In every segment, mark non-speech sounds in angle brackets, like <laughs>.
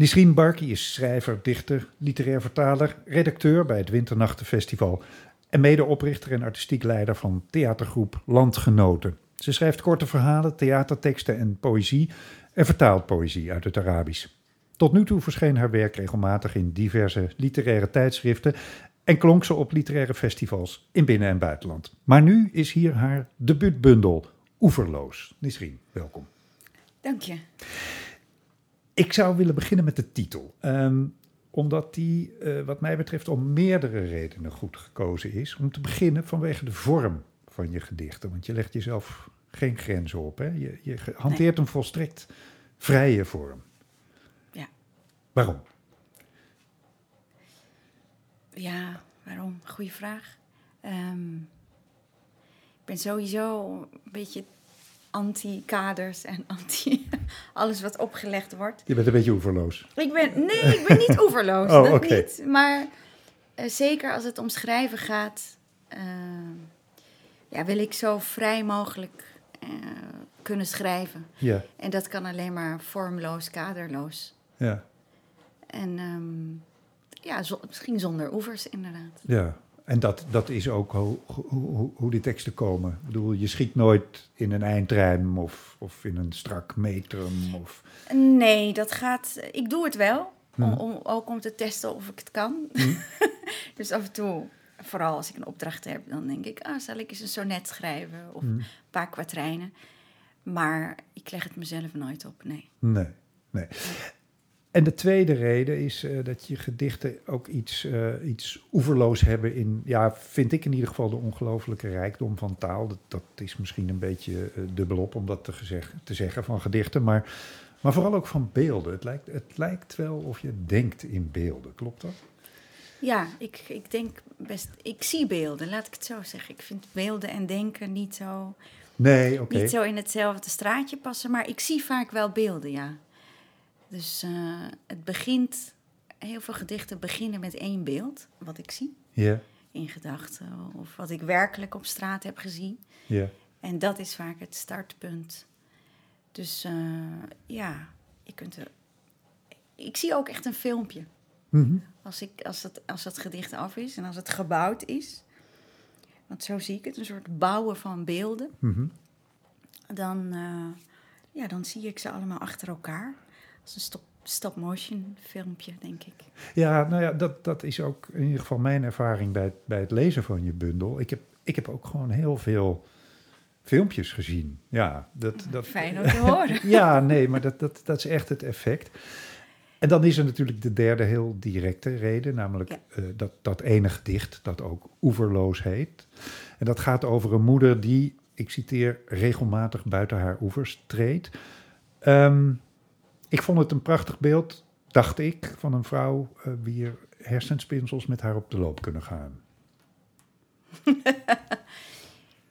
Nisrien Barky is schrijver, dichter, literair vertaler, redacteur bij het Winternachtenfestival en medeoprichter en artistiek leider van theatergroep Landgenoten. Ze schrijft korte verhalen, theaterteksten en poëzie en vertaalt poëzie uit het Arabisch. Tot nu toe verscheen haar werk regelmatig in diverse literaire tijdschriften en klonk ze op literaire festivals in binnen- en buitenland. Maar nu is hier haar debuutbundel, Oeverloos. Nisrien, welkom. Dank je. Ik zou willen beginnen met de titel. Ehm, omdat die, eh, wat mij betreft, om meerdere redenen goed gekozen is. Om te beginnen vanwege de vorm van je gedichten. Want je legt jezelf geen grenzen op. Hè? Je, je hanteert een volstrekt vrije vorm. Ja. Waarom? Ja, waarom? Goeie vraag. Ehm, ik ben sowieso een beetje anti-kaders en anti <laughs> alles wat opgelegd wordt. Je bent een beetje oeverloos. Ik ben, nee, ik ben niet oeverloos. <laughs> Oh, dat niet. Maar eh, zeker als het om schrijven gaat, ehm, ja, wil ik zo vrij mogelijk eh, kunnen schrijven. Ja, En dat kan alleen maar vormloos, kaderloos. ja, En ehm, ja, zo- misschien zonder oevers inderdaad. ja. En dat, dat is ook hoe, hoe, hoe- hoe die teksten komen. Ik bedoel, je schiet nooit in een eindrijm of, of in een strak metrum. Of, Nee, dat gaat. Ik doe het wel. Om, Hmm. om, ook om te testen of ik het kan. <laughs> dus af en toe, vooral als ik een opdracht heb, dan denk ik, ah, zal ik eens een sonnet schrijven of Hmm. een paar kwartrijnen. Maar ik leg het mezelf nooit op, nee. Nee, nee. En de tweede reden is eh, dat je gedichten ook iets, eh, iets oeverloos hebben in, ja, vind ik in ieder geval de ongelooflijke rijkdom van taal. Dat, dat is misschien een beetje eh, dubbelop om dat te, gezegd, te zeggen van gedichten, maar, maar vooral ook van beelden. Het lijkt, het lijkt wel of je denkt in beelden, klopt dat? Ja, ik, ik denk best. Ik zie beelden, laat ik het zo zeggen. Ik vind beelden en denken niet zo, Nee, oké. niet zo in hetzelfde straatje passen, maar ik zie vaak wel beelden, ja. Dus eh, het begint, heel veel gedichten beginnen met één beeld, wat ik zie. In gedachten of wat ik werkelijk op straat heb gezien. En dat is vaak het startpunt. Dus eh, ja, je kunt er. Ik zie ook echt een filmpje. Mhm. Als, ik, als, het, als het gedicht af is en als het gebouwd is. Want zo zie ik het, een soort bouwen van beelden. Mhm. Dan, eh, ja, dan zie ik ze allemaal achter elkaar. Een stop, stop-motion filmpje, denk ik. Ja, nou ja, dat, dat is ook in ieder geval mijn ervaring bij, het- bij het lezen van je bundel. Ik heb, ik heb ook gewoon heel veel filmpjes gezien. Ja, dat, dat, Fijn om te <laughs> horen. ja, nee, maar dat, dat, dat is echt het effect. En dan is er natuurlijk de derde heel directe reden, namelijk Ja. eh, dat, dat ene gedicht dat ook Oeverloos heet. En dat gaat over een moeder die, ik citeer, regelmatig buiten haar oevers treedt. Ehm, ik vond het een prachtig beeld, dacht ik, van een vrouw eh wier hersenspinsels met haar op de loop kunnen gaan. <laughs>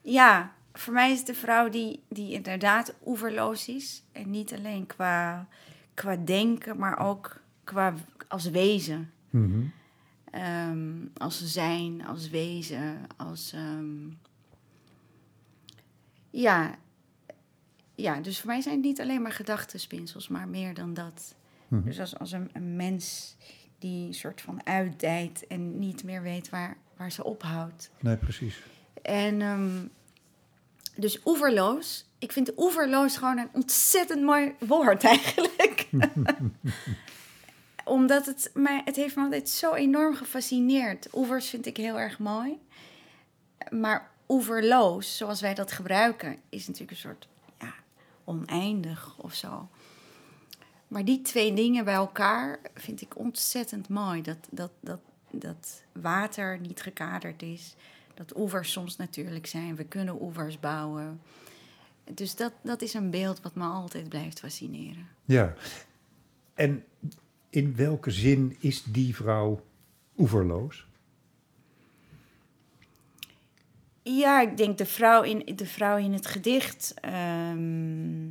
Ja, voor mij is het de vrouw die, die inderdaad oeverloos is. En niet alleen qua, qua denken, maar ook qua als wezen. Mhm. Ehm, als zijn, als wezen, als... ehm, ja. Ja, dus voor mij zijn het niet alleen maar gedachtenspinsels, maar meer dan dat. Mhm. Dus als, als een, een mens die een soort van uitdijt en niet meer weet waar, waar ze ophoudt. Nee, precies. En ehm, dus oeverloos. Ik vind oeverloos gewoon een ontzettend mooi woord eigenlijk. <laughs> Omdat het mij, het heeft me altijd zo enorm gefascineerd. Oevers vind ik heel erg mooi. Maar oeverloos, zoals wij dat gebruiken, is natuurlijk een soort oneindig of zo. Maar die twee dingen bij elkaar vind ik ontzettend mooi. Dat, dat, dat, dat water niet gekaderd is. Dat oevers soms natuurlijk zijn. We kunnen oevers bouwen. Dus dat, dat is een beeld wat me altijd blijft fascineren. Ja. En in welke zin is die vrouw oeverloos? Ja, ik denk de vrouw in, de vrouw in het gedicht. ehm,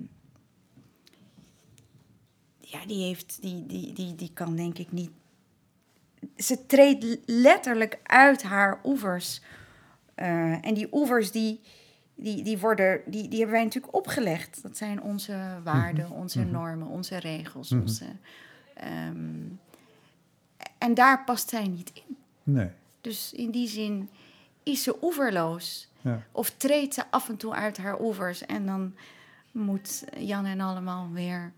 ja, die heeft. Die, die, die, die kan denk ik niet. Ze treedt letterlijk uit haar oevers. Eh, en die oevers die, die, die, worden, die, die hebben wij natuurlijk opgelegd. Dat zijn onze waarden, onze normen, onze regels. Mhm. Onze, ehm, en daar past zij niet in. Nee. Dus in die zin is ze oeverloos. Ja. Of treedt ze af en toe uit haar oevers. En dan moet Jan en allemaal weer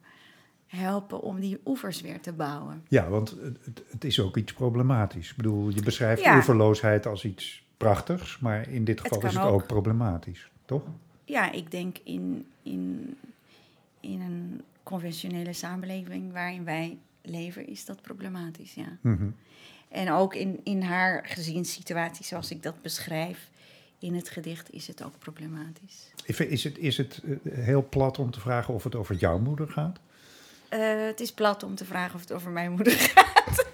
helpen om die oevers weer te bouwen. Ja, want het, is ook iets problematisch. Ik bedoel, je beschrijft Ja. oeverloosheid als iets prachtigs, maar in dit Het geval is het ook ook. problematisch, toch? Ja, ik denk in, in, in een conventionele samenleving waarin wij leven, is dat problematisch, ja. Mhm. En ook in, in haar gezinssituatie, zoals ik dat beschrijf in het gedicht, is het ook problematisch. Is het, is het eh, heel plat om te vragen of het over jouw moeder gaat? Eh, het is plat om te vragen of het over mijn moeder <laughs> gaat.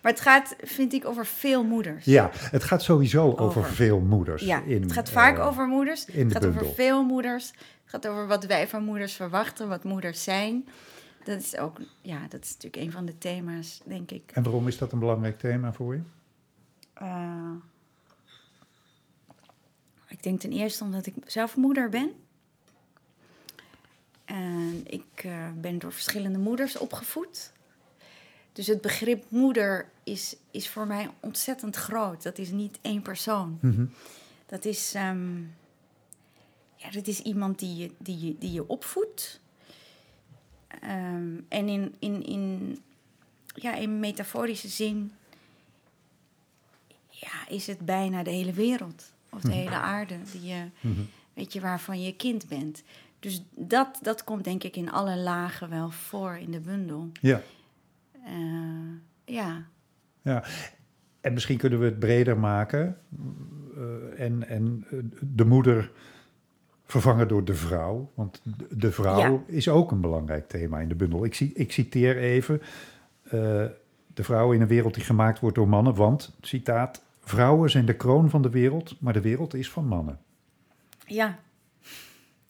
maar het gaat, vind ik, over veel moeders. Ja, het gaat sowieso over, Over. veel moeders. Ja, in, het gaat vaak eh, over moeders. in Het gaat bundel. over veel moeders. Het gaat over wat wij van moeders verwachten, wat moeders zijn. Dat is ook, ja, dat is natuurlijk een van de thema's, denk ik. En waarom is dat een belangrijk thema voor je? Eh, ik denk ten eerste omdat ik zelf moeder ben. En ik eh, ben door verschillende moeders opgevoed. Dus het begrip moeder is, is voor mij ontzettend groot. Dat is niet één persoon. Mhm. Dat is, ehm, ja, dat is iemand die je, die je, die je opvoedt. Ehm, en in, in, in, ja, in metaforische zin ja, is het bijna de hele wereld. Of de hele aarde, die je, Mhm. weet je, waarvan je kind bent. Dus dat, dat komt denk ik in alle lagen wel voor in de bundel. Ja, Eh, ja, ja. En misschien kunnen we het breder maken eh, en, en eh, de moeder vervangen door de vrouw. Want de- vrouw Ja. is ook een belangrijk thema in de bundel. Ik, ik citeer even eh, de vrouw in een wereld die gemaakt wordt door mannen. Want, citaat, vrouwen zijn de kroon van de wereld, maar de wereld is van mannen. Ja,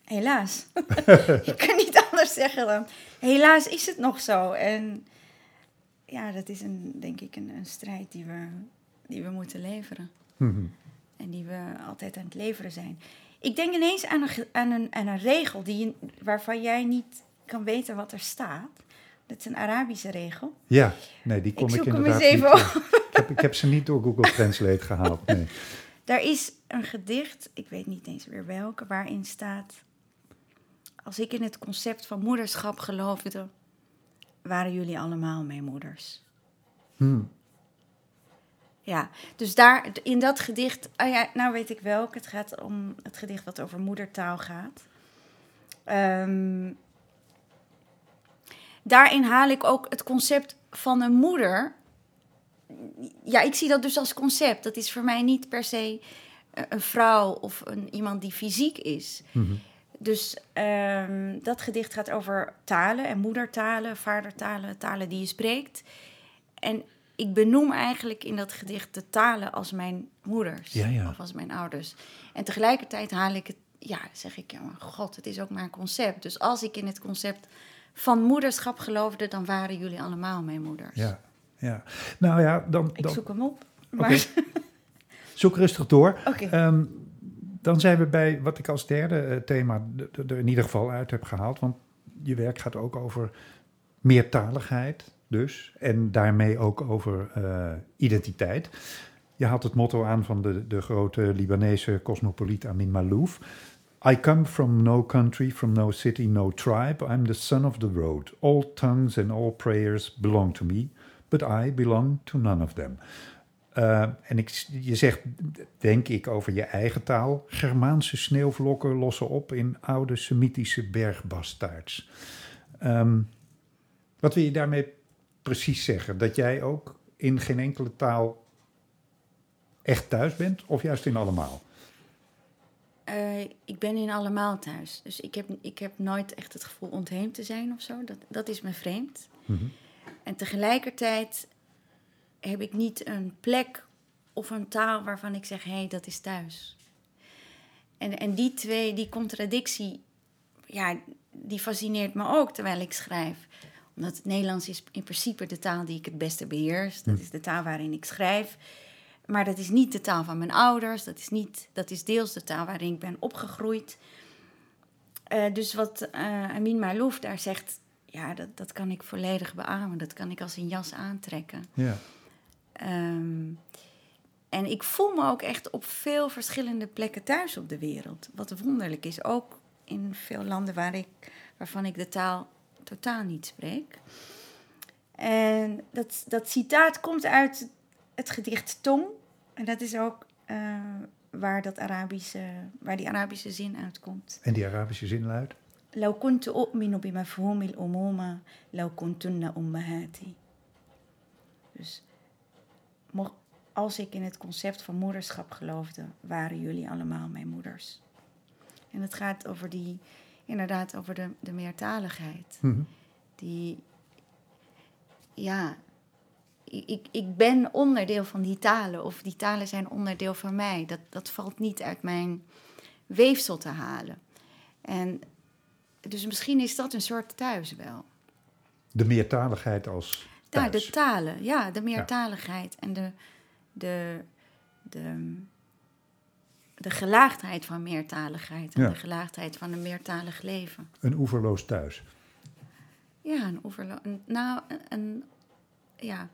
helaas. <laughs> Je kan niet anders zeggen dan. Helaas is het nog zo. En ja, dat is een, denk ik een, een strijd die we, die we moeten leveren. Mhm. En die we altijd aan het leveren zijn. Ik denk ineens aan een, aan een, aan een regel die, waarvan jij niet kan weten wat er staat. Dat is een Arabische regel. Ja, nee, die kom Ik ik, inderdaad eens even niet... ik, heb, ik heb ze niet door Google Translate gehaald, nee. <laughs> Daar is een gedicht, ik weet niet eens meer welke, waarin staat... Als ik in het concept van moederschap geloofde, waren jullie allemaal mijn moeders. Hmm. Ja, dus daar, in dat gedicht, oh ja, nou weet ik welk. Het gaat om het gedicht wat over moedertaal gaat. Ehm, daarin haal ik ook het concept van een moeder. Ja, ik zie dat dus als concept. Dat is voor mij niet per se eh, een vrouw of een, iemand die fysiek is. Mhm. Dus ehm, dat gedicht gaat over talen en moedertalen, vadertalen, talen die je spreekt. En ik benoem eigenlijk in dat gedicht de talen als mijn moeders Ja, ja. of als mijn ouders. En tegelijkertijd haal ik het, ja, zeg ik, ja, maar god, het is ook maar een concept. Dus als ik in het concept van moederschap geloofde, dan waren jullie allemaal mijn moeders. Ja, ja. Nou ja, dan, Ik dan zoek hem op. Maar, <laughs> zoek rustig door. Oké. Ehm, dan zijn we bij wat ik als derde eh, thema er in ieder geval uit heb gehaald. Want je werk gaat ook over meertaligheid dus. En daarmee ook over eh, identiteit. Je haalt het motto aan van de, de grote Libanese cosmopoliet Amin Malouf. I come from no country, from no city, no tribe. I'm the son of the road. All tongues and all prayers belong to me, but I belong to none of them. Uh, en ik, je zegt, denk ik, over je eigen taal. Germaanse sneeuwvlokken lossen op in oude Semitische bergbastaards. Um, wat wil je daarmee precies zeggen? Dat jij ook in geen enkele taal echt thuis bent, of juist in allemaal? Uh, ik ben in allemaal thuis. Dus ik heb, ik heb nooit echt het gevoel ontheemd te zijn of zo. Dat, dat is me vreemd. Mm-hmm. En tegelijkertijd heb ik niet een plek of een taal waarvan ik zeg: hé, hey, dat is thuis. En, en die twee, die contradictie, ja, die fascineert me ook terwijl ik schrijf. Omdat het Nederlands is in principe de taal die ik het beste beheers. Dat is de taal waarin ik schrijf. maar dat is niet de taal van mijn ouders. Dat is, niet, dat is deels de taal waarin ik ben opgegroeid. Eh, dus wat uh, Amin Malouf daar zegt, ja, dat, dat kan ik volledig beamen. Dat kan ik als een jas aantrekken. Ja. Ehm, en ik voel me ook echt op veel verschillende plekken thuis op de wereld. Wat wonderlijk is, ook in veel landen waar ik, waarvan ik de taal totaal niet spreek. En dat, dat citaat komt uit het gedicht Tong. En dat is ook uh, waar, dat Arabische, waar die Arabische zin uitkomt. En die Arabische zin luidt? لو كنت أؤمن بمفهوم الأمومة لو كنتن أمهاتي. Dus als ik in het concept van moederschap geloofde, waren jullie allemaal mijn moeders. En het gaat over die, inderdaad, over de, de meertaligheid. Mhm. Die, ja, ik, ik ben onderdeel van die talen, of die talen zijn onderdeel van mij. Dat, dat valt niet uit mijn weefsel te halen. En dus misschien is dat een soort thuis wel. De meertaligheid als thuis. Ja, de talen, ja, de meertaligheid en de, de, de, de gelaagdheid van meertaligheid en Ja. de gelaagdheid van een meertalig leven. Een oeverloos thuis. Ja, een oeverlo... een- Nou, een, een- Ja.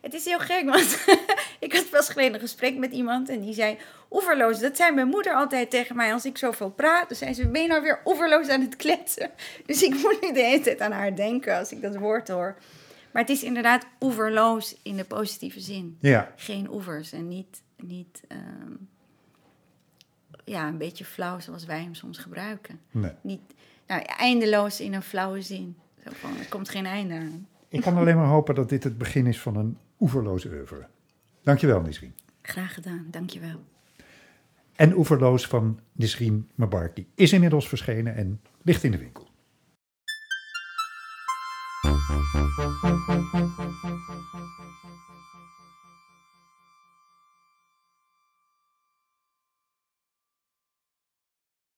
Het is heel gek, want <laughs> ik had pas geleden een gesprek met iemand en die zei... Oeverloos, dat zei mijn moeder altijd tegen mij als ik zoveel praat. Dan zei ze, ben je nou weer oeverloos aan het kletsen? <laughs> Dus ik moet nu de hele tijd aan haar denken als ik dat woord hoor. Maar het is inderdaad oeverloos in de positieve zin. Ja, Geen oevers en niet... niet ehm, ja, een beetje flauw zoals wij hem soms gebruiken. nee. Niet, nou, eindeloos in een flauwe zin. Zo van, er komt geen einde aan. Ik kan alleen maar hopen dat dit het begin is van een oeverloos oeuvre. Dankjewel, Nisrien. Graag gedaan, dankjewel. En Oeverloos van Nisrien Mabarki is inmiddels verschenen en ligt in de winkel.